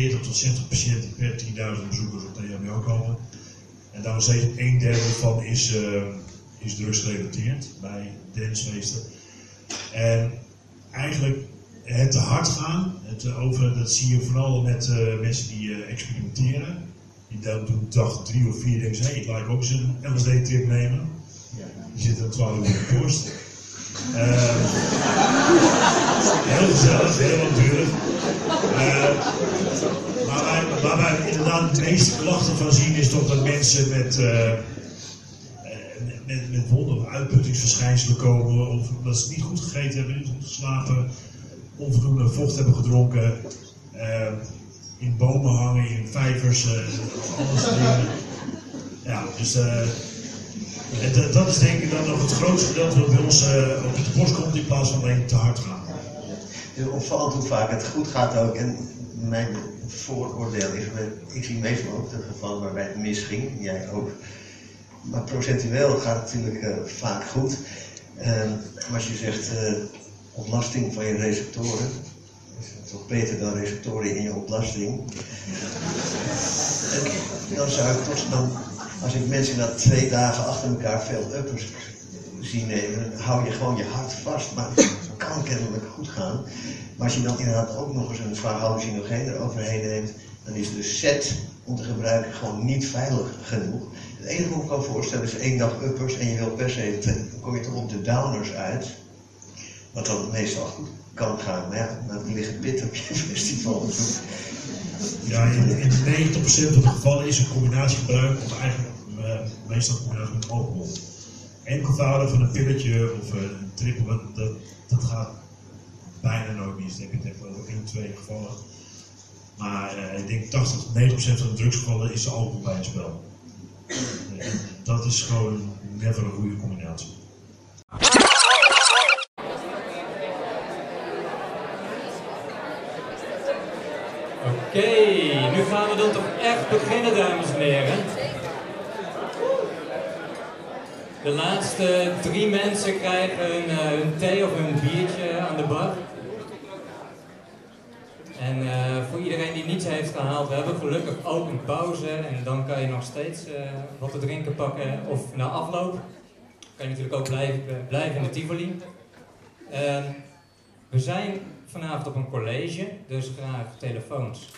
40 tot 60 patiënten per 10.000 bezoekers op de EHBO komen. En daar nog steeds een derde van is, uh, is drugsgerelateerd bij dansfeesten. En eigenlijk het te hard gaan, het over, dat zie je vooral met uh, mensen die uh, experimenteren. Die dan doen dag drie of vier denken, hé, hey, ik laat ook eens een LSD-trip nemen. Die zitten dan 12 uur in de borst. Uh, heel gezellig, heel langdurig. Uh, maar wij, waar wij inderdaad de meeste klachten van zien is toch dat mensen met, uh, met, met wonder- of uitputtingsverschijnselen komen. Of dat ze niet goed gegeten hebben, niet goed geslapen, onvoldoende vocht hebben gedronken. in bomen hangen, in vijvers, alles dingen. Ja, dus en dat is denk ik dan nog het grootste gedeelte wat bij ons uh, op de borst komt in plaats van alleen te hard gaan. Het is opvallend hoe vaak het goed gaat ook. En mijn vooroordeel is, ik zie meestal ook de gevallen waarbij het misging, jij ook. Maar procentueel gaat het natuurlijk uh, vaak goed. Uh, als je zegt uh, ontlasting van je receptoren, is het toch beter dan receptoren in je ontlasting. en dan zou ik toch dan als ik mensen na twee dagen achter elkaar veel uppers zie nemen, hou je gewoon je hart vast. Maar het kan kennelijk goed gaan. Maar als je dan inderdaad ook nog eens een zwaar eroverheen neemt, dan is de set om te gebruiken gewoon niet veilig genoeg. Het enige wat ik kan voorstellen is één dag uppers en je wil per se, dan kom je toch op de downers uit. Wat dan meestal goed kan gaan. Maar ja, dan ligt het pit op je festival. Ja, in, in 90% van de gevallen is een combinatiegebruik, of eigenlijk uh, meestal combinatie met alcohol. Enkelvouden van een pilletje of een trippel, dat, dat, gaat bijna nooit mis. Ik denk het over 1, 2 gevallen. Maar uh, ik denk 80 tot 90% van de drugsgevallen is alcohol bij het spel. Dat is gewoon never een goede combinatie. Oké, nu gaan we dan toch echt beginnen, dames en heren. De laatste drie mensen krijgen uh, hun thee of hun biertje aan de bar. En uh, voor iedereen die niets heeft gehaald, we hebben gelukkig ook een pauze. En dan kan je nog steeds uh, wat te drinken pakken. Of na afloop kan je natuurlijk ook blijven, blijven in de Tivoli. Ehm, we zijn vanavond op een college, dus graag telefoons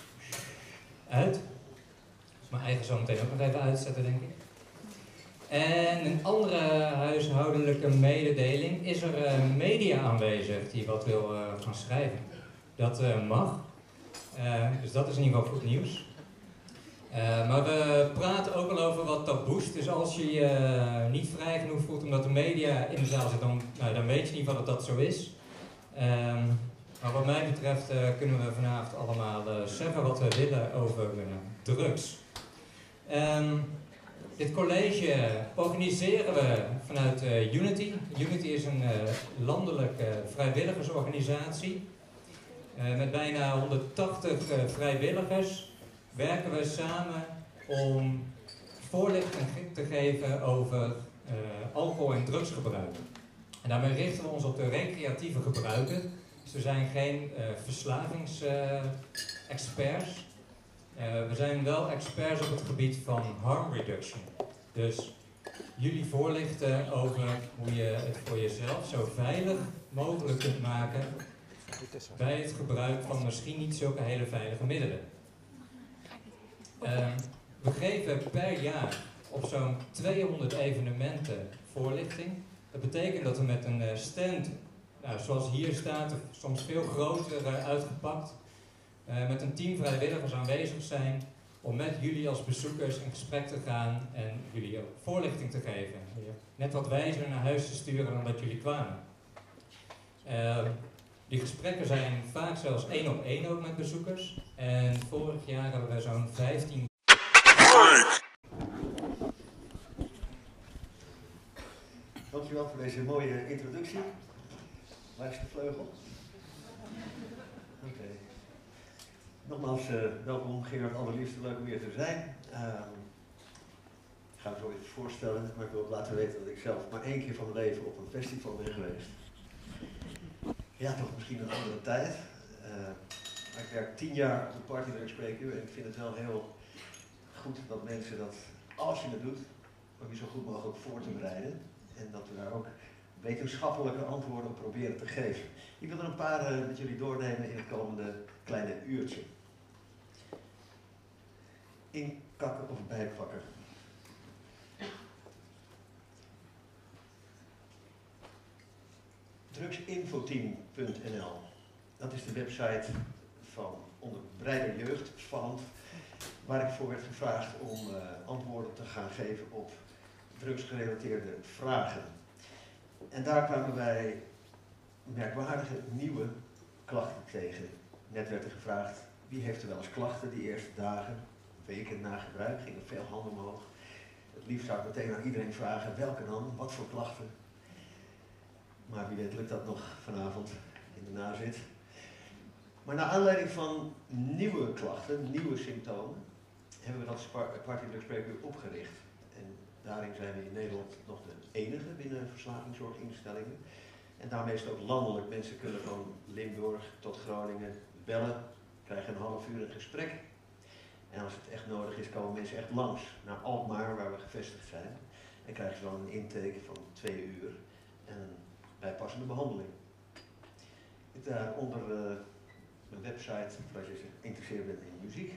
uit. Mijn eigen zo meteen ook nog even uitzetten, denk ik. En een andere huishoudelijke mededeling is er uh, media aanwezig die wat wil uh, gaan schrijven. Dat uh, mag. dus dat is in ieder geval goed nieuws. maar we praten ook al over wat taboes. Dus als je je niet vrij genoeg voelt omdat de media in de zaal zit, dan, nou, dan weet je in ieder geval dat dat zo is. Ehm, maar wat mij betreft uh, kunnen we vanavond allemaal uh, zeggen wat we willen over uh, drugs. Um, dit college organiseren we vanuit Unity. Unity is een landelijke vrijwilligersorganisatie. met bijna 180 vrijwilligers werken we samen om voorlichting te geven over alcohol- en drugsgebruik. En daarmee richten we ons op de recreatieve gebruiker. Dus we zijn geen uh, verslavingsexperts. Uh, we zijn wel experts op het gebied van harm reduction. Dus jullie voorlichten over hoe je het voor jezelf zo veilig mogelijk kunt maken bij het gebruik van misschien niet zulke hele veilige middelen. Uh, we geven per jaar op zo'n 200 evenementen voorlichting. Dat betekent dat we met een stand nou, zoals hier staat, soms veel groter uh, uitgepakt. Uh, met een team vrijwilligers aanwezig zijn om met jullie als bezoekers in gesprek te gaan en jullie ook voorlichting te geven. Net wat wijzer naar huis te sturen dan dat jullie kwamen. Uh, die gesprekken zijn vaak zelfs één op één ook met bezoekers. En vorig jaar hebben we zo'n 15. Dankjewel voor deze mooie introductie. Waar is de vleugel? Oké. Nogmaals, uh, welkom Gerard, allerliefste, leuk om hier te zijn. Uh, ik ga me zo even voorstellen, maar ik wil ook laten weten dat ik zelf maar één keer van mijn leven op een festival ben geweest. Ja, toch misschien een andere tijd. Uh, Ik werk tien jaar op de partydrugspreekuur en ik vind het wel heel goed dat mensen dat, als je het doet, ook je zo goed mogelijk voor te bereiden. En dat we daar ook wetenschappelijke antwoorden proberen te geven. Ik wil er een paar uh, met jullie doornemen in het komende kleine uurtje. Inkakken of bijpakken. Drugsinfoteam.nl Dat is de website van onder Breider Jeugd, Spannend, waar ik voor werd gevraagd om uh, antwoorden te gaan geven op drugsgerelateerde vragen. En daar kwamen wij merkwaardige nieuwe klachten tegen. Net werd er gevraagd, wie heeft er wel eens klachten die eerste dagen, weken na gebruik, gingen veel handen omhoog. Het liefst zou ik meteen aan iedereen vragen, welke dan, wat voor klachten. Maar wie weet lukt dat nog vanavond in de nazit. Maar naar aanleiding van nieuwe klachten, nieuwe symptomen, hebben we dat Party opgericht. Daarin zijn we in Nederland nog de enige binnen verslavingszorginstellingen. En daarmee is het ook landelijk. Mensen kunnen van Limburg tot Groningen bellen, krijgen een half uur een gesprek. En als het echt nodig is, komen mensen echt langs naar Alkmaar, waar we gevestigd zijn. En krijgen ze dan een intake van twee uur en een bijpassende behandeling. Daaronder uh, mijn website, als je geïnteresseerd bent in muziek.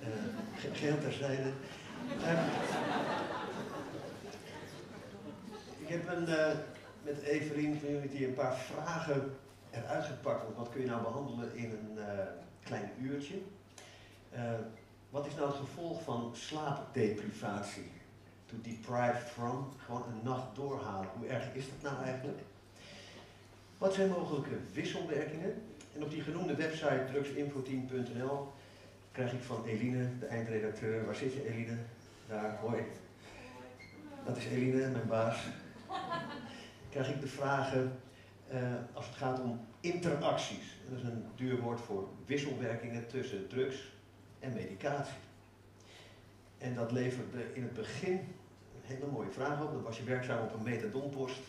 Uh, geheel terzijde. Uh, ik heb een, uh, met Evelien van Unity een paar vragen eruit gepakt. Want wat kun je nou behandelen in een klein uurtje? wat is nou het gevolg van slaapdeprivatie? To deprive from, gewoon een nacht doorhalen. Hoe erg is dat nou eigenlijk? Wat zijn mogelijke wisselwerkingen? En op die genoemde website drugsinfoteam.nl krijg ik van Eline, de eindredacteur, waar zit je Eline? Daar, hoi. Dat is Eline, mijn baas. Krijg ik de vragen uh, als het gaat om interacties. Dat is een duur woord voor wisselwerkingen tussen drugs en medicatie. En dat leverde in het begin een hele mooie vraag op. Dan was je werkzaam op een methadonpost,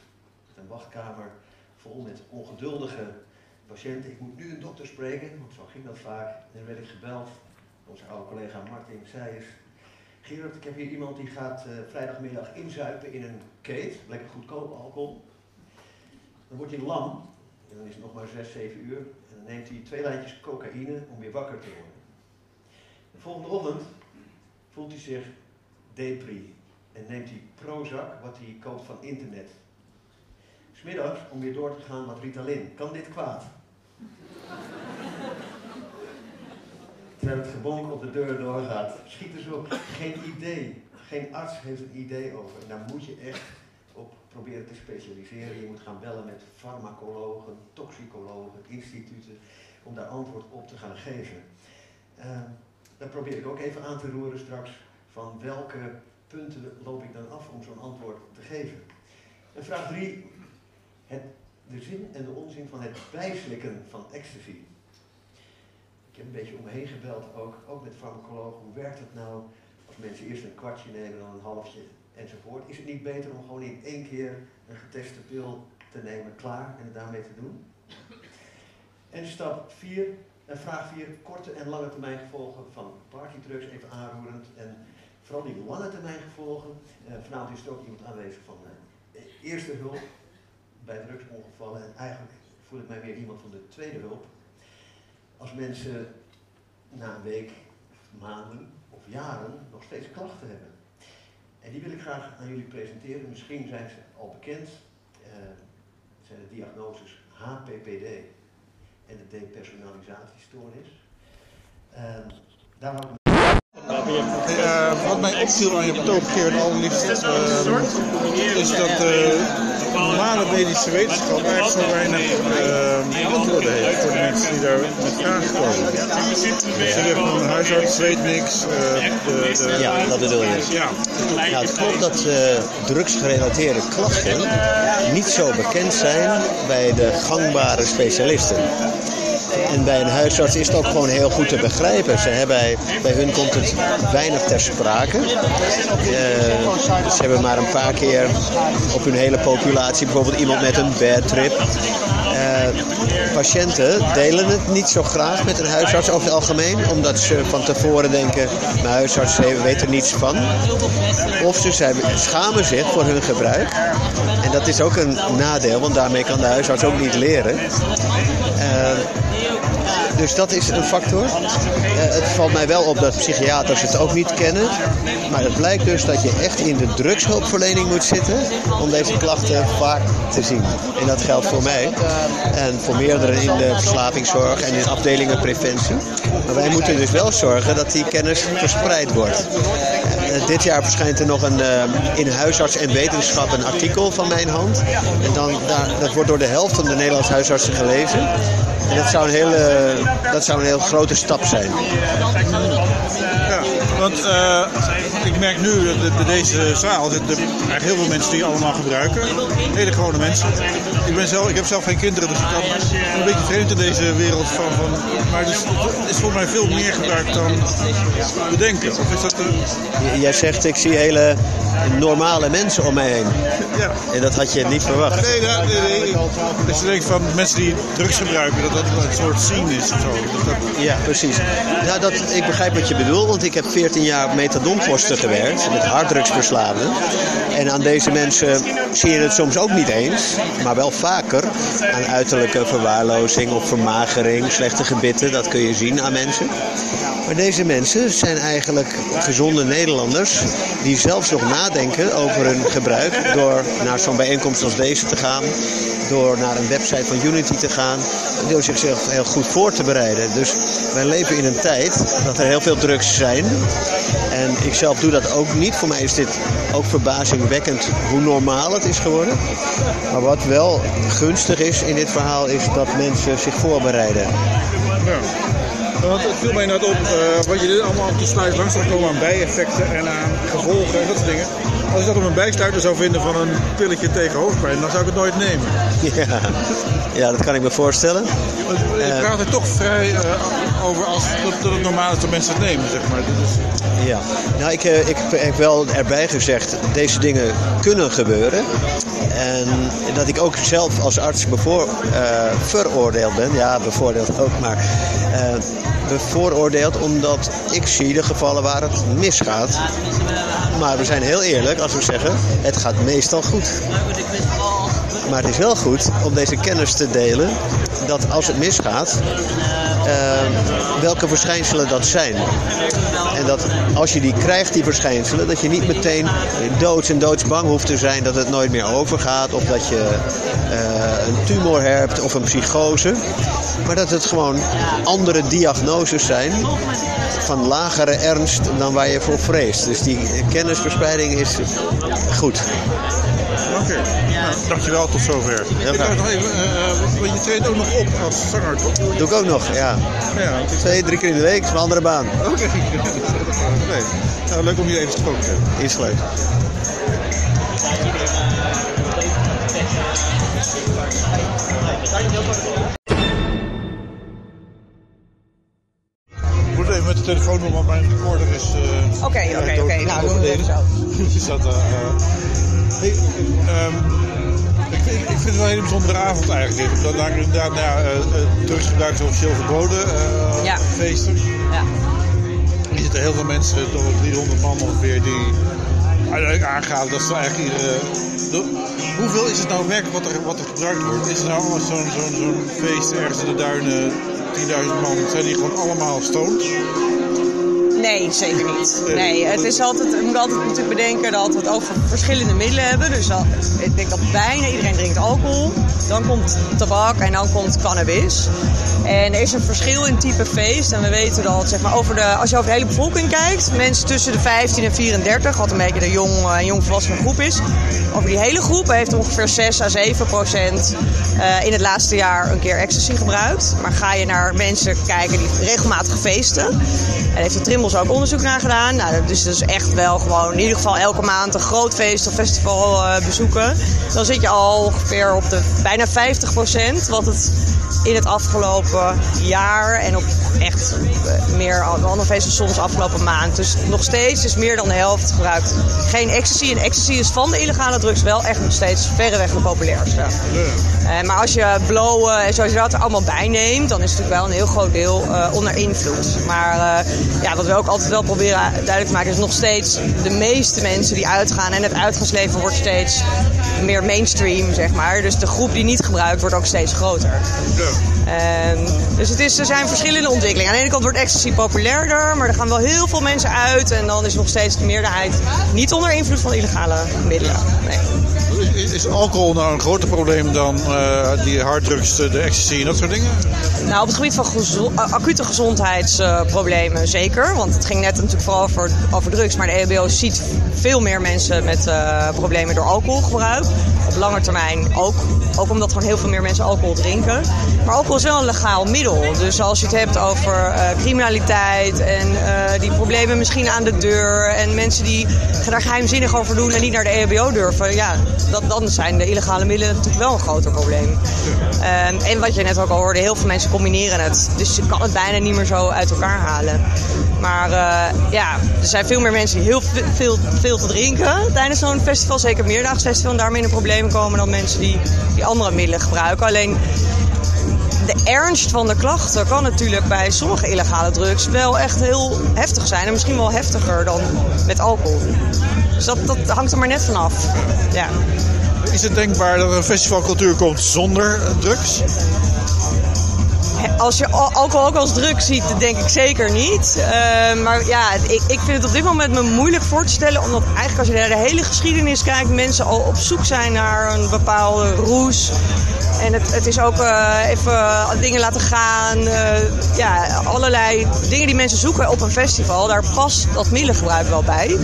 een wachtkamer vol met ongeduldige patiënten. Ik moet nu een dokter spreken, want zo ging dat vaak. En dan werd ik gebeld. Onze oude collega Martin zei eens, Gerard, ik heb hier iemand die gaat uh, vrijdagmiddag inzuipen in een keet, lekker goedkoop alcohol. Dan wordt hij lam, en dan is het nog maar 6, 7 uur, en dan neemt hij twee lijntjes cocaïne om weer wakker te worden. De volgende ochtend voelt hij zich depri en neemt hij Prozac, wat hij koopt van internet. Smiddags, om weer door te gaan, wat Ritalin. Kan dit kwaad? Terwijl het gebonk op de deur doorgaat. Schiet dus op. Geen idee. Geen arts heeft een idee over. En daar moet je echt op proberen te specialiseren. Je moet gaan bellen met farmacologen, toxicologen, instituten, om daar antwoord op te gaan geven. Uh, dat probeer ik ook even aan te roeren straks. Van welke punten loop ik dan af om zo'n antwoord te geven? En vraag 3 het, de zin en de onzin van het bijslikken van ecstasy. Ik heb een beetje om me heen gebeld, ook, ook met farmacologen. Hoe werkt het nou als mensen eerst een kwartje nemen, dan een halfje enzovoort? Is het niet beter om gewoon in één keer een geteste pil te nemen, klaar en het daarmee te doen? En stap 4, en vraag 4, korte en lange termijn gevolgen van partydrugs, even aanroerend. En vooral die lange termijn gevolgen. Uh, vanavond is er ook iemand aanwezig van uh, eerste hulp bij drugsongevallen. En eigenlijk voel ik mij meer iemand van de tweede hulp. Als mensen na een week, maanden of jaren nog steeds klachten hebben. En die wil ik graag aan jullie presenteren. Misschien zijn ze al bekend. Uh, zijn de diagnoses HPPD en de depersonalisatiestoornis. Uh, daar ik uh, wat mij opviel aan je betoog, Geert, allerliefst, uh, is dat uh, normale medische wetenschap eigenlijk zo weinig antwoorden heeft voor de mensen die daar met vragen komen. Ze zeggen van de huisarts weet niks. De, de, ja, dat bedoel je. Ja. Nou, het klopt dat uh, drugsgerelateerde klachten niet zo bekend zijn bij de gangbare specialisten. En bij een huisarts is het ook gewoon heel goed te begrijpen. Ze hebben, bij hun komt het weinig ter sprake. Uh, ze hebben maar een paar keer op hun hele populatie bijvoorbeeld iemand met een bad trip. Uh, patiënten delen het niet zo graag met een huisarts over het algemeen, omdat ze van tevoren denken: mijn huisarts weet er niets van. Of ze schamen zich voor hun gebruik. En dat is ook een nadeel, want daarmee kan de huisarts ook niet leren. Dus dat is een factor. Uh, het valt mij wel op dat psychiaters het ook niet kennen. Maar het blijkt dus dat je echt in de drugshulpverlening moet zitten om deze klachten vaak te zien. En dat geldt voor mij en voor meerdere in de verslavingszorg en in afdelingen preventie. Maar wij moeten dus wel zorgen dat die kennis verspreid wordt. Uh, dit jaar verschijnt er nog een, uh, in huisarts en wetenschap een artikel van mijn hand. En dan, daar, dat wordt door de helft van de Nederlandse huisartsen gelezen. En dat zou een hele, dat zou een heel grote stap zijn. Ja, want uh, ik merk nu dat deze zaal eigenlijk heel veel mensen die allemaal gebruiken. Hele gewone mensen. Ik, ik heb zelf geen kinderen, dus ik kan een beetje vreemd in deze wereld van. van maar het is voor mij veel meer gebruikt dan we denken. Of is dat een... Jij zegt, ik zie hele normale mensen om mij heen. Ja. En dat had je niet verwacht. Nee, nee, nee, nee. Dus je denkt van mensen die drugs gebruiken, dat dat een soort scene is of zo. Dat... Ja, precies. Nou, dat, ik begrijp wat je bedoelt, want ik heb 14 jaar op methadonposten gewerkt, met harddrugsverslaafden. En aan deze mensen zie je het soms ook niet eens, maar wel vaker aan uiterlijke verwaarlozing of vermagering, slechte gebitten, dat kun je zien aan mensen. Maar deze mensen zijn eigenlijk gezonde Nederlanders die zelfs nog nadenken over hun gebruik door naar zo'n bijeenkomst als deze te gaan, door naar een website van Unity te gaan, door zichzelf heel goed voor te bereiden. Dus wij leven in een tijd dat er heel veel drugs zijn. En ik zelf doe dat ook niet. Voor mij is dit ook verbazingwekkend hoe normaal het is geworden. Maar wat wel gunstig is in dit verhaal is dat mensen zich voorbereiden. Ja. Want het viel mij net op uh, wat je dit allemaal te sluit langs zou komen aan bijeffecten en aan gevolgen en dat soort dingen. Als ik dat op een bijsluiter zou vinden van een pilletje tegen hoofdpijn, dan zou ik het nooit nemen. Ja, ja dat kan ik me voorstellen. Je praat er toch vrij uh, over als dat, het normaal is dat mensen het nemen, zeg maar. Dus... Ja, nou ik, ik heb wel erbij gezegd, deze dingen kunnen gebeuren. En dat ik ook zelf als arts bevoor, veroordeeld ben. Ja, bevoordeeld ook, maar bevooroordeeld omdat ik zie de gevallen waar het misgaat. Maar we zijn heel eerlijk als we zeggen, het gaat meestal goed. Maar het is wel goed om deze kennis te delen dat als het misgaat, uh, welke verschijnselen dat zijn. En dat als je die krijgt, die verschijnselen, dat je niet meteen doods en doodsbang hoeft te zijn dat het nooit meer overgaat. Of dat je uh, een tumor hebt of een psychose. Maar dat het gewoon andere diagnoses zijn van lagere ernst dan waar je voor vreest. Dus die kennisverspreiding is goed. Oké, okay. nou, dankjewel tot zover. Nog even, uh, je treedt ook nog op als zanger, toch? Doe ik ook nog, ja. ja Twee, drie keer in de week, is een andere baan. Oké, okay. nee. nou, leuk om je even gesproken te hebben. Is leuk. Ik moet even met de telefoon doen, want mijn recorder is. Oké, oké, oké. Nou, doen we het zo. dus dat, uh, hey, um, ik, ik, ik, vind het wel een hele bijzondere avond eigenlijk. Dat daar inderdaad, nou ja, drugsgebruik is officieel verboden. Uh, ja. Feesten. Ja. Er zitten heel veel mensen, toch 300 man ongeveer, die uiteindelijk aangaven dat ze eigenlijk iedere. De, hoeveel is het nou werkelijk wat er, wat er gebruikt wordt? Is het nou allemaal zo'n zo'n zo'n feest ergens in de duinen, 10.000 man, zijn die gewoon allemaal stoned? Nee, zeker niet. Nee, het is altijd, je moet altijd natuurlijk bedenken dat we het over verschillende middelen hebben. Dus ik denk dat bijna iedereen drinkt alcohol. Dan komt tabak en dan komt cannabis. En er is een verschil in type feest. En we weten dat zeg maar, over de, als je over de hele bevolking kijkt, mensen tussen de 15 en 34, wat een beetje de jong, uh, jong volwassene groep is. Over die hele groep heeft ongeveer 6 à 7 procent in het laatste jaar een keer ecstasy gebruikt. Maar ga je naar mensen kijken die regelmatig feesten. En heeft de Trimbos ook onderzoek naar gedaan. Nou, dus dat is echt wel gewoon in ieder geval elke maand een groot feest of festival uh, bezoeken. Dan zit je al ongeveer op de bijna 50 procent. Wat het in het afgelopen jaar en op echt eh, meer andere feesten soms afgelopen maand. Dus nog steeds is meer dan de helft gebruikt geen ecstasy. En ecstasy is van de illegale drugs wel echt nog steeds verreweg de populairste. Eh, maar als je blowen en zoals je dat allemaal bij neemt, dan is het natuurlijk wel een heel groot deel eh, onder invloed. Maar eh, ja, wat we ook altijd wel proberen duidelijk te maken is nog steeds de meeste mensen die uitgaan en het uitgaansleven wordt steeds meer mainstream, zeg maar. Dus de groep die niet gebruikt wordt ook steeds groter. Ehm, dus het is, er zijn verschillende ontwikkelingen. Aan de ene kant wordt ecstasy populairder, maar er gaan wel heel veel mensen uit. En dan is nog steeds de meerderheid niet onder invloed van illegale middelen. Nee. Is, alcohol nou een groter probleem dan eh, die harddrugs, de ecstasy en dat soort dingen? Nou, op het gebied van uh, acute gezondheidsproblemen zeker. Want het ging net natuurlijk vooral over, over drugs. Maar de EHBO ziet veel meer mensen met eh, problemen door alcoholgebruik. Op lange termijn ook. Ook omdat gewoon heel veel meer mensen alcohol drinken. Maar alcohol is wel een legaal middel. Dus als je het hebt over eh, criminaliteit en eh, die problemen misschien aan de deur. En mensen die daar geheimzinnig over doen en niet naar de EHBO durven. Ja, dat, dan zijn de illegale middelen natuurlijk wel een groter probleem. Ehm, en wat je net ook al hoorde, heel veel mensen combineren het. Dus je kan het bijna niet meer zo uit elkaar halen. Maar eh, ja, er zijn veel meer mensen die heel ve- veel, veel te drinken tijdens zo'n festival. Zeker een meerdaags festival. En daarmee in de komen dan mensen die, die andere middelen gebruiken. Alleen de ernst van de klachten kan natuurlijk bij sommige illegale drugs wel echt heel heftig zijn. En misschien wel heftiger dan met alcohol. Dus dat, dat hangt er maar net vanaf. Ja. Is het denkbaar dat er een festivalcultuur komt zonder drugs? Als je al- alcohol ook als druk ziet, denk ik zeker niet. Eh, maar ja, ik, ik vind het op dit moment me moeilijk voor te stellen. Omdat eigenlijk als je naar de hele geschiedenis kijkt, mensen al op zoek zijn naar een bepaalde roes. En het, het is ook eh, even dingen laten gaan. eh, ja, allerlei dingen die mensen zoeken op een festival. Daar past dat middelengebruik wel bij.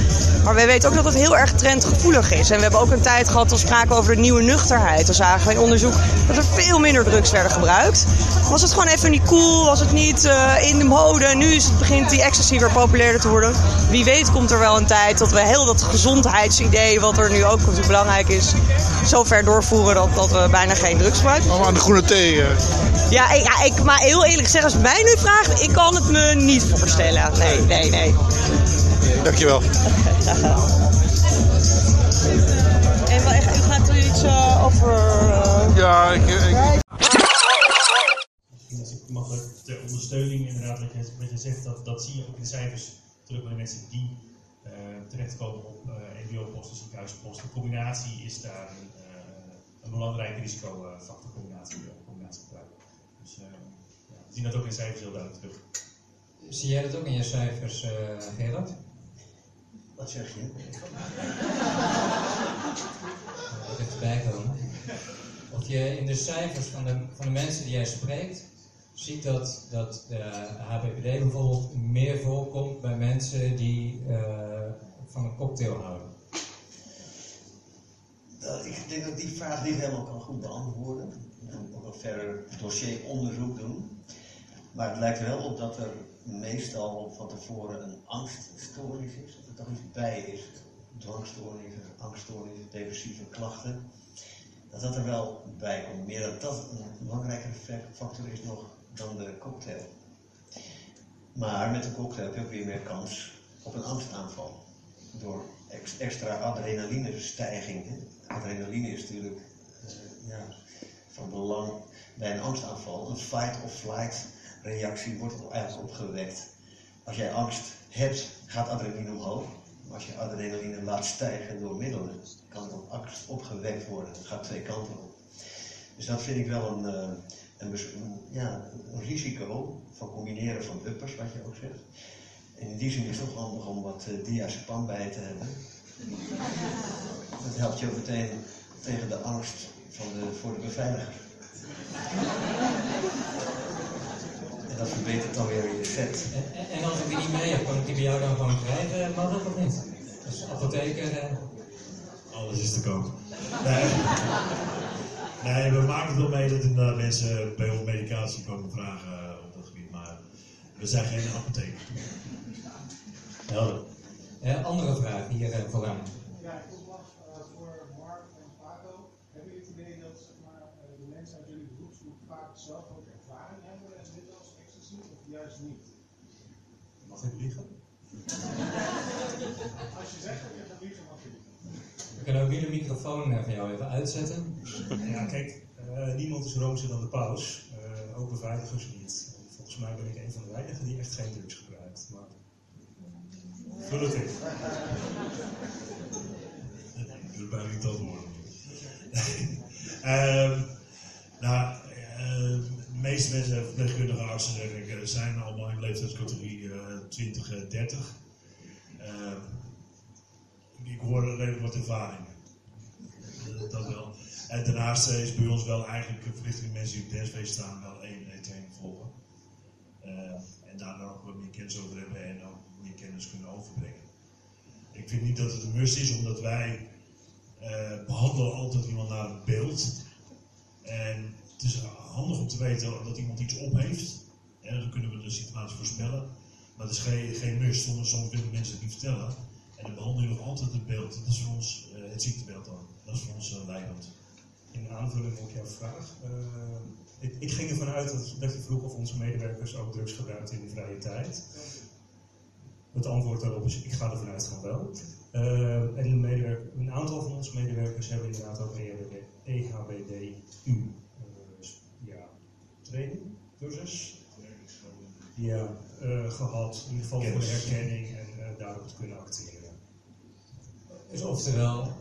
Maar wij weten ook dat het heel erg trendgevoelig is. En we hebben ook een tijd gehad, we spraken over de nieuwe nuchterheid. Toen zagen we in onderzoek dat er veel minder drugs werden gebruikt. Was het gewoon even niet cool? Was het niet eh, in de mode? Nu is het, begint die ecstasy weer populairder te worden. Wie weet komt er wel een tijd dat we heel dat gezondheidsidee, wat er nu ook natuurlijk belangrijk is, zo ver doorvoeren dat, dat we bijna geen drugs gebruiken. Allemaal aan de groene thee. eh. Ja, ik, ja, ik, maar heel eerlijk gezegd, als je mij nu vraagt, ik kan het me niet voorstellen. Nee, nee, nee. Dankjewel. En wel echt, u gaat er iets eh, over... eh, Ja, ik, ik, Misschien als ik mag ter ondersteuning, inderdaad, wat je, wat je zegt, dat, dat zie je ook in de cijfers terug bij de mensen die eh, terechtkomen op uh, NBO-posten, ziekenhuisposten. Combinatie is daar een, eh, belangrijke risicofactor, combinatie, combinatiegebruik. Dus eh, ja, we zien dat ook in cijfers heel duidelijk terug. Zie jij dat ook in je cijfers, eh Gerard? Wat zeg je? Wat dichterbij komen. Of je in de cijfers van de, van de mensen die jij spreekt, ziet dat, dat de HPPD bijvoorbeeld meer voorkomt bij mensen die eh, van een cocktail houden. Nou, ik denk dat ik die vraag niet helemaal kan goed beantwoorden. Moet ook nog verder dossieronderzoek doen. Maar het lijkt wel op dat er meestal van tevoren een angststoornis is. Dat er toch iets bij is. Dwangstoornissen, angststoornissen, depressieve klachten. Dat dat er wel bij komt. Meer dat dat een belangrijkere factor is nog dan de cocktail. Maar met de cocktail heb je ook weer meer kans op een angstaanval. Door ex- extra adrenalinestijging. hè. Adrenaline is natuurlijk eh, ja, van belang bij een angstaanval. Een fight-of-flight reactie wordt eigenlijk opgewekt. Als jij angst hebt, gaat adrenaline omhoog. Als je adrenaline laat stijgen door middelen, kan dan angst opgewekt worden. Het gaat twee kanten op. Dus dat vind ik wel een, eh, een- ja, een risico van combineren van uppers, wat je ook zegt. En in die zin is het toch handig om wat uh, diazepam bij te hebben. Dat helpt je ook meteen tegen de angst van de, voor de beveiliger. En dat verbetert dan weer je set. En, en- als ik die niet mee heb, kan ik die bij jou dan gewoon krijgen? Mag dat of niet? Dus apotheker, eh, Alles is te koop. Nee. nee, we maken het wel mee dat inderdaad mensen bij ons medicatie komen vragen eh, op dat gebied. Maar we zijn geen apotheek. Helder. Eh, andere vraag hier eh, vooraan. Ja, ik was uh, voor Mark en Paco. Hebben jullie het idee dat zeg maar, eh, de mensen uit jullie beroepsgroep vaak zelf ook ervaring hebben met als ecstasy of juist niet? Mag ik liegen? Als je zegt dat je gaat liegen, mag je liegen. We kunnen ook nu de microfoon eh, van jou even uitzetten. Ja, kijk, uh, niemand is roomser dan de paus. Uh, ook beveiligers niet. Volgens mij ben ik een van de weinigen die echt geen drugs gebruikt. Maar... In. Ik wil bijna niet dat horen. um, nou, uh, de meeste mensen, verpleegkundige artsen, denk zijn allemaal in leeftijdscategorie uh, 20, 30. Uh, ik hoor redelijk wat ervaring. Dat wel. En daarnaast is bij ons wel eigenlijk verplichting mensen die op DSV staan wel één training volgen. En daar dan ook wat meer kennis over hebben en ook meer kennis kunnen overbrengen. Ik vind niet dat het een must is, omdat wij uh, behandelen altijd iemand naar het beeld. En het is handig om te weten dat iemand iets op heeft. Ja, dan kunnen we de situatie voorspellen. Maar het is geen, geen must, soms, willen mensen het niet vertellen. En dan behandel je nog altijd het beeld. Dat is voor ons uh, het ziektebeeld dan. Dat is voor ons uh, leidend. In aanvulling op jouw vraag. Ik, ik, ging ervan uit dat, dat je vroeg of onze medewerkers ook drugs gebruikten in de vrije tijd. Het antwoord daarop is, ik ga ervan uit van wel. Uh, en een aantal van onze medewerkers hebben inderdaad ook EHBD, EHBDU uh, ja, training, cursus. Ja, uh, gehad, in ieder geval voor de herkenning en uh, daarop te kunnen acteren. Dus oftewel,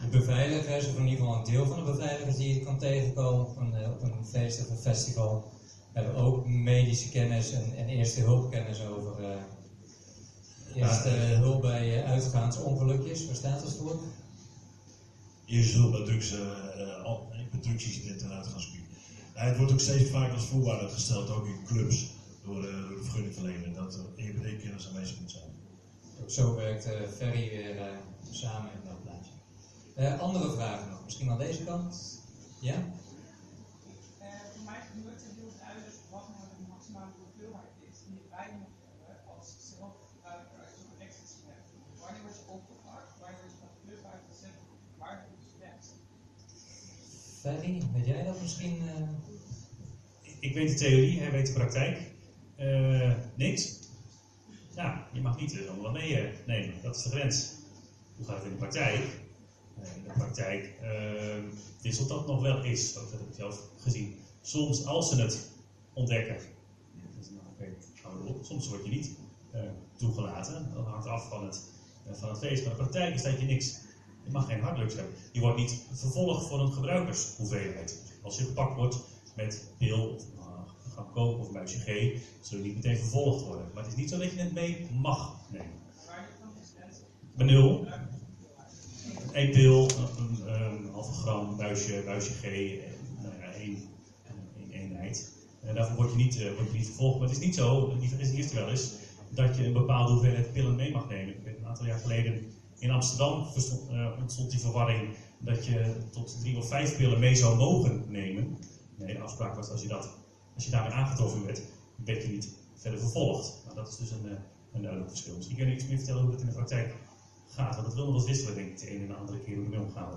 de beveiligers, of in ieder geval een deel van de beveiligers die je kan tegenkomen op een, op een feest of een festival, hebben ook medische kennis en, en eerste hulpkennis over Eerste uh, hulp bij uh, uitgaansongelukjes, waar staat dat voor? Eerste hulp bij drugs, uh, uh, drugsincidenten en uitgaansgebied. het wordt ook steeds vaker als voorwaarde gesteld, ook in clubs, door, door de vergunningverlener, dat er EBD-kennis aanwezig moet zijn. Zo werkt Ferry weer samen in dat plaatje. andere vragen nog? Misschien aan deze kant? Ja? voor mij gebeurt het heel duidelijk wat nou de maximale hoeveelheid is die wij nog hebben als zelf wanneer word je opgepakt, wanneer word je van de club uitgezet, waar word je gewenst? Ferry, weet jij dat misschien? Uh... Ik weet de theorie, hij weet de praktijk. Uh, niks. Ja, je mag niet uh, allemaal meenemen, dat is de grens. Hoe gaat het in de praktijk? in de praktijk wisselt dat nog wel eens, dat heb ik zelf gezien. Soms, als ze het ontdekken, dus, nou, soms word je niet toegelaten. Dat hangt af van het van het feest. Maar de praktijk is dat je niks, je mag geen harddrugs hebben. Je wordt niet vervolgd voor een gebruikershoeveelheid. Als je gepakt wordt met pil of uh, gaan koken of een buisje G, zul je niet meteen vervolgd worden. Maar het is niet zo dat je het mee mag nemen. Bij nul. Eén pil, een, een halve gram, buisje, buisje G, nou één, eenheid. En daarvoor word je, niet, niet vervolgd. Maar het is niet zo, die vergis eerst wel eens, dat je een bepaalde hoeveelheid pillen mee mag nemen. Ik weet, een aantal jaar geleden in Amsterdam uh, ontstond die verwarring dat je tot drie of vijf pillen mee zou mogen nemen. Nee, de afspraak was als je, dat, als je daarmee aangetroffen werd, werd je niet verder vervolgd. Nou, dat is dus een, uh, een duidelijk verschil. Misschien kun je iets meer vertellen hoe dat in de praktijk gaat. Want dat wil nog wel wisselen, denk ik, de ene en de andere keer hoe omgaan.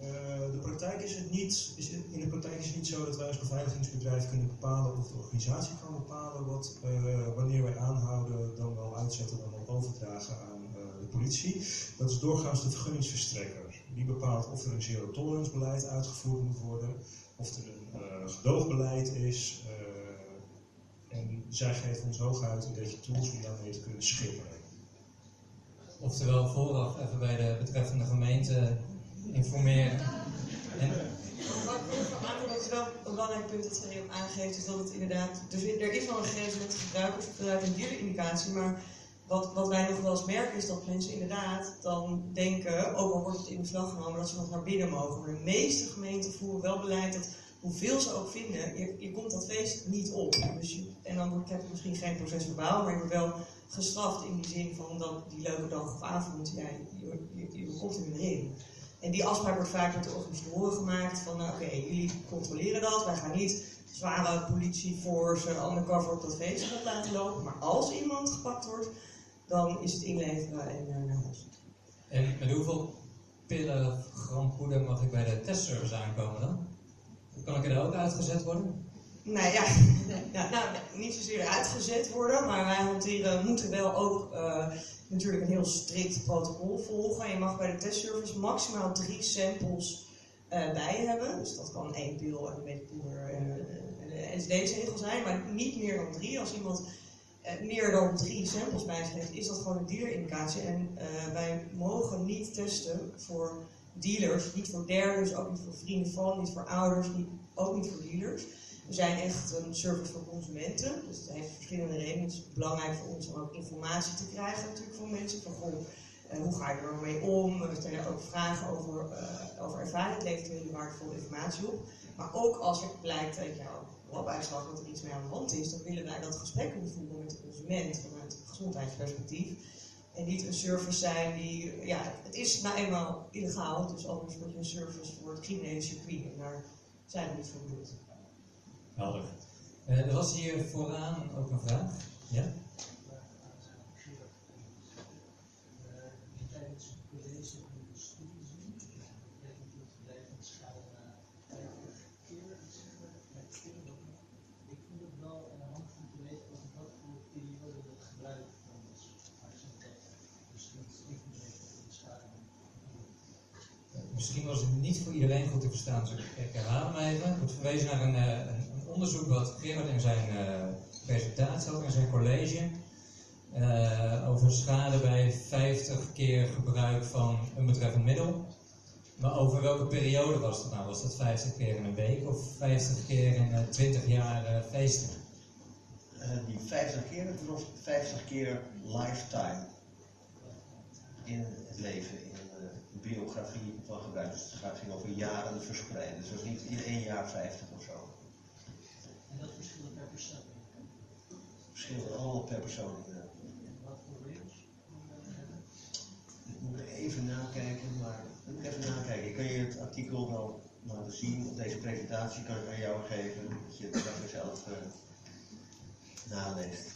Uh, de praktijk is het niet, is in de praktijk is het niet zo dat wij als beveiligingsbedrijf kunnen bepalen of de organisatie kan bepalen wat, wanneer wij aanhouden, dan wel uitzetten, dan wel overdragen aan politie. Dat is doorgaans de vergunningsverstrekker. Die bepaalt of er een zero tolerance beleid uitgevoerd moet worden, of er een gedoogbeleid is. en zij geven ons hooguit een beetje tools om daarmee te kunnen schipperen. Oftewel vooraf even bij de betreffende gemeente informeren. En... Dat is wel een belangrijk punt dat zij ook aangeeft, is dat het inderdaad, dus er is wel een grens met gebruikers vanuit een dierenindicatie, maar wat, wat wij nog wel eens merken is dat mensen inderdaad dan denken, ook al wordt het in beslag genomen, dat ze nog naar binnen mogen. Maar de meeste gemeenten voeren wel beleid dat hoeveel ze ook vinden, je, je komt dat feest niet op. Dus en dan wordt het misschien geen proces verbaal, maar je wordt wel gestraft in die zin van dat die leuke dag of avond, ja, je, komt er weer in. En die afspraak wordt vaak met de organisatoren gemaakt van, nou, oké, jullie controleren dat, wij gaan niet zware politieforce undercover op dat feest laten lopen. Maar als iemand gepakt wordt, dan is het inleveren en uh, naar huis. En met hoeveel pillen of gram poeder mag ik bij de testservice aankomen dan? Kan ik er ook uitgezet worden? Nou ja, ja nou, niet zozeer uitgezet worden, maar wij hanteren, moeten wel ook uh, natuurlijk een heel strikt protocol volgen. Je mag bij de testservice maximaal drie samples uh, bij hebben. Dus dat kan één pil en een beetje poeder en een SD-zegel zijn, maar niet meer dan drie. Als iemand uh, meer dan drie samples bij zich heeft, is dat gewoon een dealerindicatie. En wij mogen niet testen voor dealers, niet voor derden, dus ook niet voor vrienden van, niet voor ouders, niet, ook niet voor dealers. We zijn echt een service voor consumenten, dus het heeft verschillende redenen. Het is belangrijk voor ons om ook informatie te krijgen natuurlijk van mensen. Van uh, hoe ga je er mee om? We stellen ook vragen over, over ervaring, het levert waardevolle informatie op. Maar ook als er blijkt dat jouw labuitslag dat er iets mee aan de hand is, dan willen wij dat gesprek voeren met de consument vanuit het gezondheidsperspectief. En niet een service zijn die, ja, het is nou eenmaal illegaal, dus anders word je een service voor het criminele circuit. En daar zijn we niet voor bedoeld. Helder. Uh, er was hier vooraan ook een vraag. Ja? Misschien was het niet voor iedereen goed te verstaan, dus ik herhaal hem even. Ik moet verwezen naar een, een onderzoek wat Gerard in zijn uh, presentatie had, in zijn college, uh, over schade bij 50 keer gebruik van een betreffend middel. Maar over welke periode was dat nou? Was dat 50 keer in een week of 50 keer in uh, 20 jaar feesten? die 50 keer, dat was 50 keer lifetime in het leven, in biografie van gebruik. Dus het gaat ging over jaren verspreid. Dus dat was niet in één jaar 50 of zo. En dat verschilt per persoon? Verschilt allemaal per persoon. Ja. Wat voor? Ik moet even nakijken, maar ik moet even nakijken. Ik kan je het artikel wel laten zien. Op deze presentatie kan ik aan jou geven, dat je het straks zelf uh, naleest.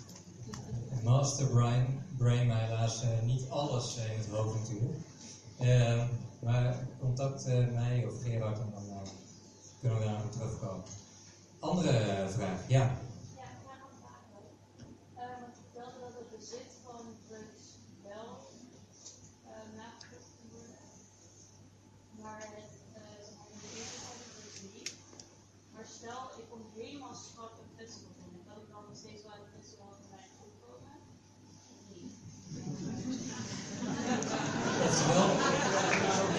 Master Brain, Brain maar helaas uh, niet alles uh, in het hoofd natuurlijk. Uh, maar contact mij of Gerard en dan kunnen we daar aan terugkomen. Andere vraag, ja. Ja, ik vraag een vraag ook. want je vertelde dat het bezit van drugs wel nagevoerd kan worden, maar het beheer van de drugs niet. Maar stel, ik kom helemaal schrap een festival binnen, kan ik dan nog steeds wel het festival van mij opkomen? Oftewel,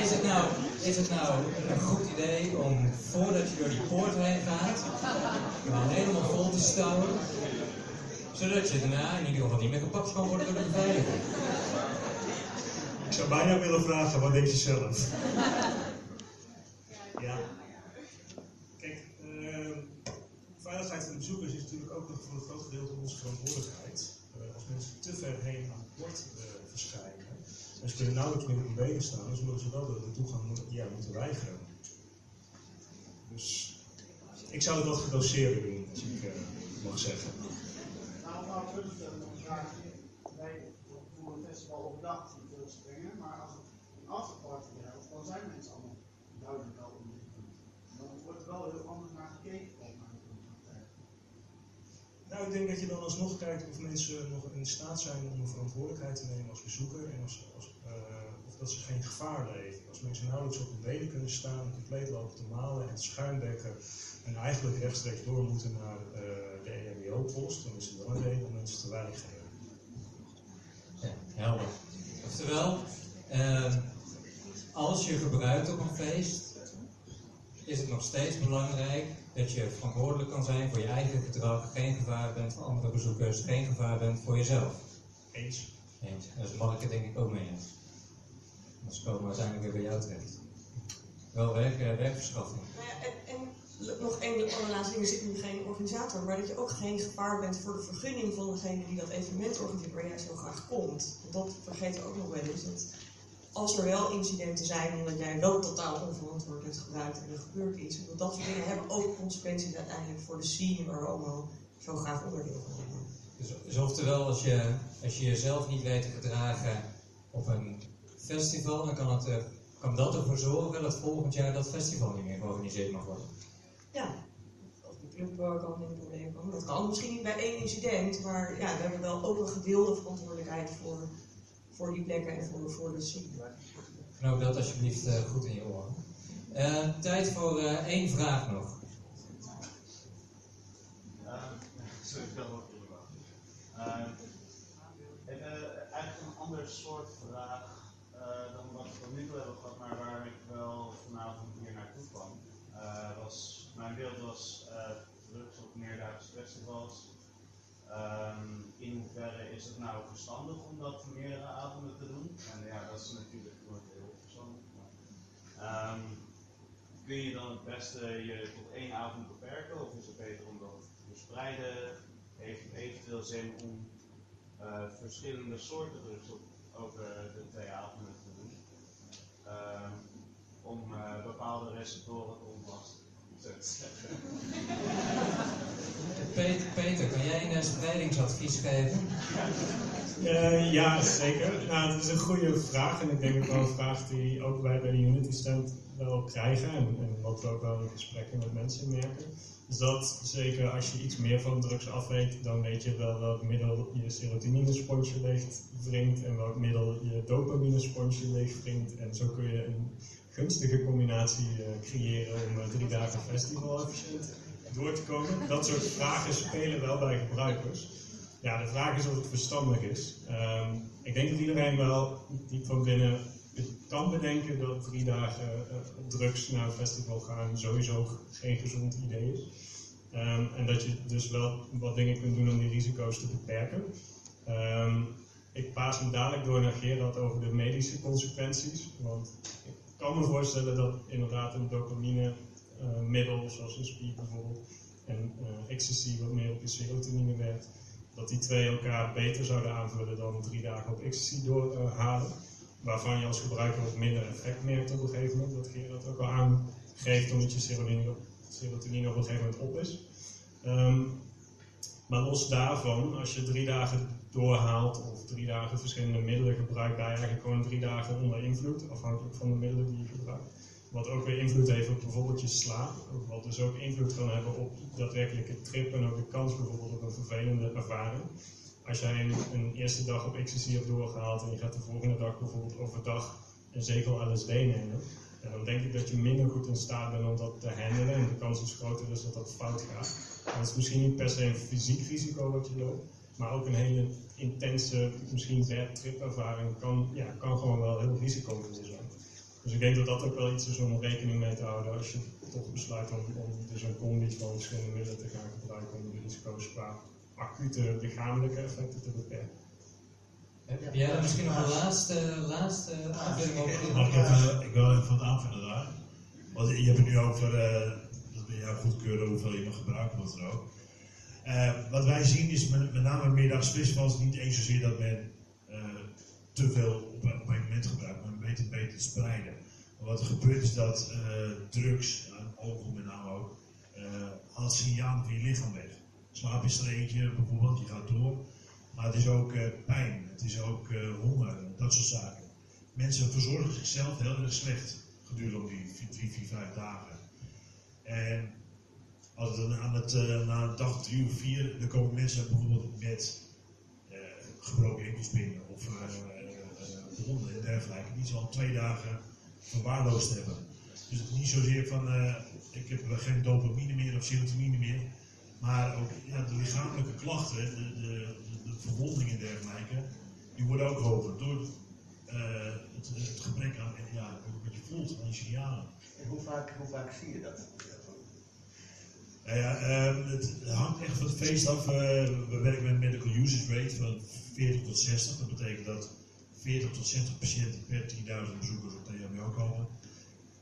is het, nou, is het nou een goed idee om voordat je door die poort heen gaat, je helemaal vol te stouwen, zodat je daarna in ieder geval niet meer gepakt kan worden door de? Ik zou bijna willen vragen, wat denk je zelf? ja. Kijk, uh, veiligheid van de bezoekers is natuurlijk ook nog voor een groot gedeelte onze verantwoordelijkheid. Uh, als mensen te ver heen aan het bord uh, verschijnen, en ze kunnen nauwelijks meer op hun benen staan, dan zullen ze wel de toegang ja, moeten weigeren. Dus ik zou het wat gedoseerder doen, als ik uh, mag zeggen. Nou, nou, nog een vraag. Wij doen een festival overdag die veel springen, maar als het een afterparty geldt, dan zijn mensen allemaal duidelijk al in Dan wordt er wel heel anders naar gekeken. Nou, ik denk dat je dan alsnog kijkt of mensen nog in staat zijn om een verantwoordelijkheid te nemen als bezoeker en als, uh, of dat ze geen gevaar leven. Als mensen nauwelijks op hun benen kunnen staan, compleet lopen te malen en schuimbekken en eigenlijk rechtstreeks door moeten naar uh, de EMBO-post, dan is het wel een reden om mensen te weigeren. Ja, helder. Oftewel, uh, als je gebruikt op een feest, is het nog steeds belangrijk dat je verantwoordelijk kan zijn voor je eigen gedrag, geen gevaar bent voor andere bezoekers, geen gevaar bent voor jezelf. Eens. Eens. Dus mag ik het denk ik ook mee eens. Anders komen we uiteindelijk weer bij jou terecht. Wel werk, werkverschaffing. Nou ja, en, en, nog één allerlaatste ding, er zit nu geen organisator, maar dat je ook geen gevaar bent voor de vergunning van degene die dat evenement organiseert waar jij zo graag komt. Dat vergeten we ook nog wel eens. Dat als er wel incidenten zijn omdat jij wel totaal onverantwoord hebt gebruikt en er gebeurt iets, dat dat soort dingen hebben ook consequenties uiteindelijk voor de scene waar we allemaal zo graag onderdeel van hebben. Dus, dus oftewel, als je, als je jezelf niet weet te gedragen op een festival, dan kan, het, kan dat ervoor zorgen dat volgend jaar dat festival niet meer georganiseerd mag worden. ja, of de club eh, kan in problemen komen. Dat kan misschien niet bij één incident, maar ja, we hebben wel ook een gedeelde verantwoordelijkheid voor, voor die plekken en voor, voor de situatie. Knoop dat alsjeblieft eh, goed in je oren. Eh, tijd voor eh, één vraag nog. Sorry, ik. Ehm, eh, eigenlijk een ander soort vraag eh, dan wat we tot nu toe hebben gehad, maar waar ik wel vanavond hier naartoe kwam. Eh, was, mijn beeld was uh, drugs op meerdaagse festivals. Ehm, in hoeverre is het nou verstandig om dat meerdere avonden te doen? En ja, dat is natuurlijk nooit heel verstandig. Ehm, kun je dan het beste je tot één avond beperken? Of is het beter om dat te verspreiden? Heeft het eventueel zin om eh, verschillende soorten drugs op over de twee avonden te doen? Ehm, om eh, bepaalde receptoren te ontlasten. Peter, Peter, kan jij een spreidingsadvies geven? Eh, ja, zeker. Nou, het is een goede vraag en ik denk ook wel een vraag die ook wij bij de Unity Stand wel krijgen en, en wat we ook wel in gesprekken met mensen merken. Dus dat zeker als je iets meer van drugs af weet, dan weet je wel welk middel je serotoninesponsje leeg wringt en welk middel je dopaminesponje leeg wringt. En zo kun je een gunstige combinatie eh, creëren om eh, drie dagen festival efficiënt door te komen. Dat soort vragen spelen wel bij gebruikers. Ja, de vraag is of het verstandig is. Ehm, ik denk dat iedereen wel diep van binnen kan bedenken dat drie dagen eh, drugs naar een festival gaan sowieso geen gezond idee is. Ehm, en dat je dus wel wat dingen kunt doen om die risico's te beperken. Ehm, ik paas hem dadelijk door naar Gerard over de medische consequenties. Want kan me voorstellen dat inderdaad een dopamine eh, middel, zoals een speed bijvoorbeeld, en eh, ecstasy wat meer op je serotonine werkt, dat die twee elkaar beter zouden aanvullen dan drie dagen op ecstasy doorhalen. waarvan je als gebruiker wat minder effect merkt op een gegeven moment. Dat Gerard ook al aangeeft omdat je serotonine, serotonine op een gegeven moment op is. Ehm, maar los daarvan, als je drie dagen doorhaalt of drie dagen verschillende middelen gebruikt, je eigenlijk gewoon drie dagen onder invloed, afhankelijk van de middelen die je gebruikt. Wat ook weer invloed heeft op bijvoorbeeld je slaap, wat dus ook invloed kan hebben op daadwerkelijke trip en ook de kans bijvoorbeeld op een vervelende ervaring. Als jij een, eerste dag op ecstasy hebt doorgehaald en je gaat de volgende dag bijvoorbeeld overdag een zegel LSD nemen, en dan denk ik dat je minder goed in staat bent om dat te handelen en de kans is groter dus dat dat fout gaat. En het is misschien niet per se een fysiek risico wat je loopt, maar ook een hele intense, misschien bad trip ervaring kan, ja, kan gewoon wel heel risicovol zijn. Dus ik denk dat dat ook wel iets is om rekening mee te houden als je toch besluit om, om dus een combi van verschillende middelen te gaan gebruiken om de risico's qua acute lichamelijke effecten te beperken. Heb jij daar misschien nog een laatste, laatste aanvulling over? Maar ik, heb, ik wil even wat aanvullen daar. Want je hebt het nu over, eh, dat ben jou goedkeuren hoeveel je mag gebruiken, wat dan ook. Eh, wat wij zien is met, met name festivals niet eens zozeer dat men eh, te veel op, op een moment gebruikt, maar beter, beter te spreiden. Wat er gebeurt is dat eh, drugs, alcohol met name ook, eh haalt signalen van je lichaam weg. Slaap is er eentje bijvoorbeeld, je gaat door. Maar het is ook pijn, het is ook honger, dat soort zaken. Mensen verzorgen zichzelf heel erg slecht gedurende die drie, vier, vijf dagen. En als dan aan het, eh, na een dag drie of vier, dan komen mensen bijvoorbeeld met eh, gebroken enkels binnen of eh, wonden en dergelijke, die ze al twee dagen verwaarloosd hebben. Dus niet zozeer van ik heb geen dopamine meer of serotonine meer, maar ook de lichamelijke klachten, de, de, de, verwondingen en dergelijke, die worden ook hoger door het, het gebrek aan ja, wat je voelt aan signalen. En hoe vaak, hoe vaak zie je dat? Nou ja, ehm, het hangt echt van het feest af. We werken met een medical usage rate van 40 tot 60. Dat betekent dat 40 tot 60 patiënten per 10.000 bezoekers op de EHBO komen.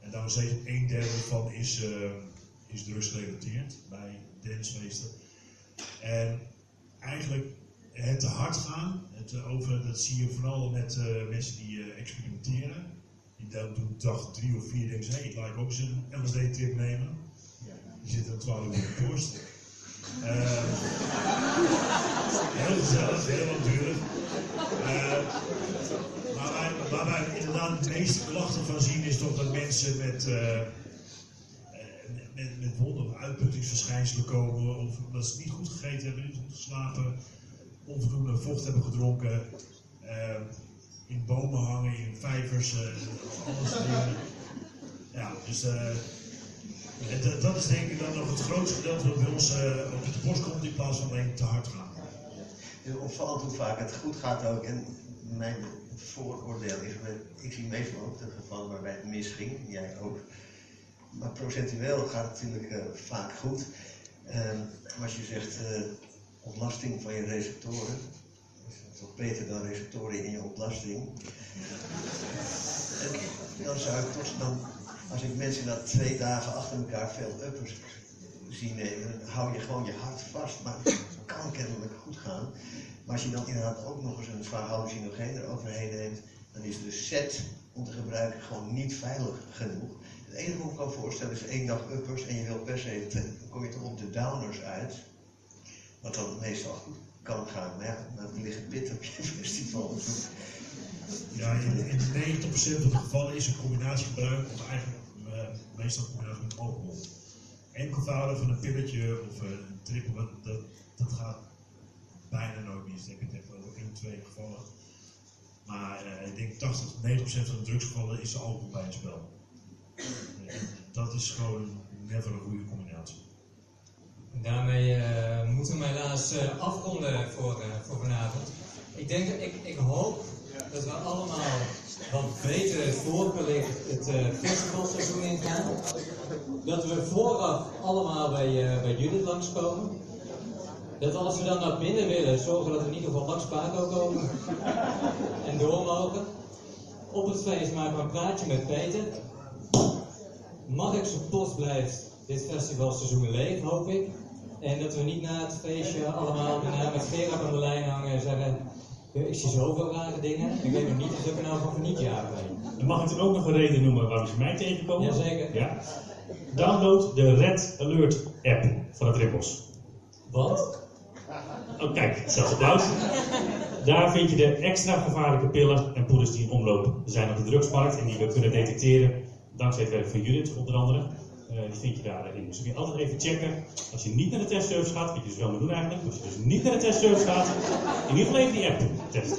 En daar steeds een derde van is, eh is drugsgerelateerd bij dancefeesten. En eigenlijk het te hard gaan, het eh, over, dat zie je vooral met eh, mensen die eh, experimenteren. Die dan doen dag drie of vier denken ze, hé, ik laat ook eens een LSD-trip nemen. Die zitten dan 12 uur de borst. Eh, heel gezellig, heel langdurig. Eh, maar wij, waar wij inderdaad de meeste klachten van zien is toch dat mensen met, eh, eh, met, met wonden of ontstekingsverschijnselen komen, of dat ze niet goed gegeten hebben, niet goed geslapen, onvoldoende vocht hebben gedronken, in bomen hangen, in vijvers, alles. Ja, dus en dat- dat is denk ik dan nog het grootste gedeelte wat bij ons eh, op de borst komt in plaats van alleen te hard gaan. Het opvallend hoe vaak het goed gaat ook. En mijn vooroordeel is, ik zie meestal ook de gevallen waarbij het misging, jij ook. Maar procentueel gaat het natuurlijk eh, vaak goed. Ehm, als je zegt eh, ontlasting van je receptoren, is het toch beter dan receptoren in je ontlasting. En dan zou ik toch dan, als ik mensen na twee dagen achter elkaar veel uppers zie nemen, dan hou je gewoon je hart vast. Maar het kan kennelijk goed gaan. Maar als je dan inderdaad ook nog eens een zwaar hallucinogeen eroverheen neemt, dan is de set om te gebruiken gewoon niet veilig genoeg. Het enige wat ik kan voorstellen is één dag uppers en je wil per se, dan kom je toch op de downers uit. Wat dan meestal goed kan gaan. Maar dan liggen pit op je festival. Ja, in, in 90% van de gevallen is een combinatiegebruik, of eigenlijk eh, meestal combinatie met alcohol. Enkelvouden van een pilletje of een trippel, dat, dat, gaat bijna nooit mis. Ik heb het 1, 2 gevallen. Maar eh, ik denk 80 tot 90% van de drugsgevallen is alcohol bij het spel. Eh, dat is gewoon never een goede combinatie. Daarmee moeten we helaas afronden voor, voor vanavond. Ik denk, ik, ik hoop dat we allemaal wat beter voorgelicht het eh, festivalseizoen ingaan. Dat we vooraf allemaal bij, eh, bij Judith langskomen. Dat als we dan naar binnen willen, zorgen dat we in ieder geval langs Paco komen. en door mogen. Op het feest maken we een praatje met Peter. Mark zijn post blijft dit festivalseizoen leeg, hoop ik. En dat we niet na het feestje allemaal met Gerard aan de lijn hangen en zeggen... "Eh, Ik zie zoveel rare dingen. Ik weet nog niet of ik er nou van geniet, ja. Dan mag ik er ook nog een reden noemen waarom ze mij tegenkomen. Jazeker. Ja. Download de Red Alert app van het Rippels. Wat? Oh kijk, zelfs applaus. Daar vind je de extra gevaarlijke pillen en poeders die in omloop zijn op de drugsmarkt en die we kunnen detecteren dankzij het werk van Judith onder andere. Eh, die vind je daarin. Dus kun je altijd even checken. Als je niet naar de testservice gaat, wat je dus wel moet doen eigenlijk. Als je dus niet naar de testservice gaat, in ieder geval even die app testen.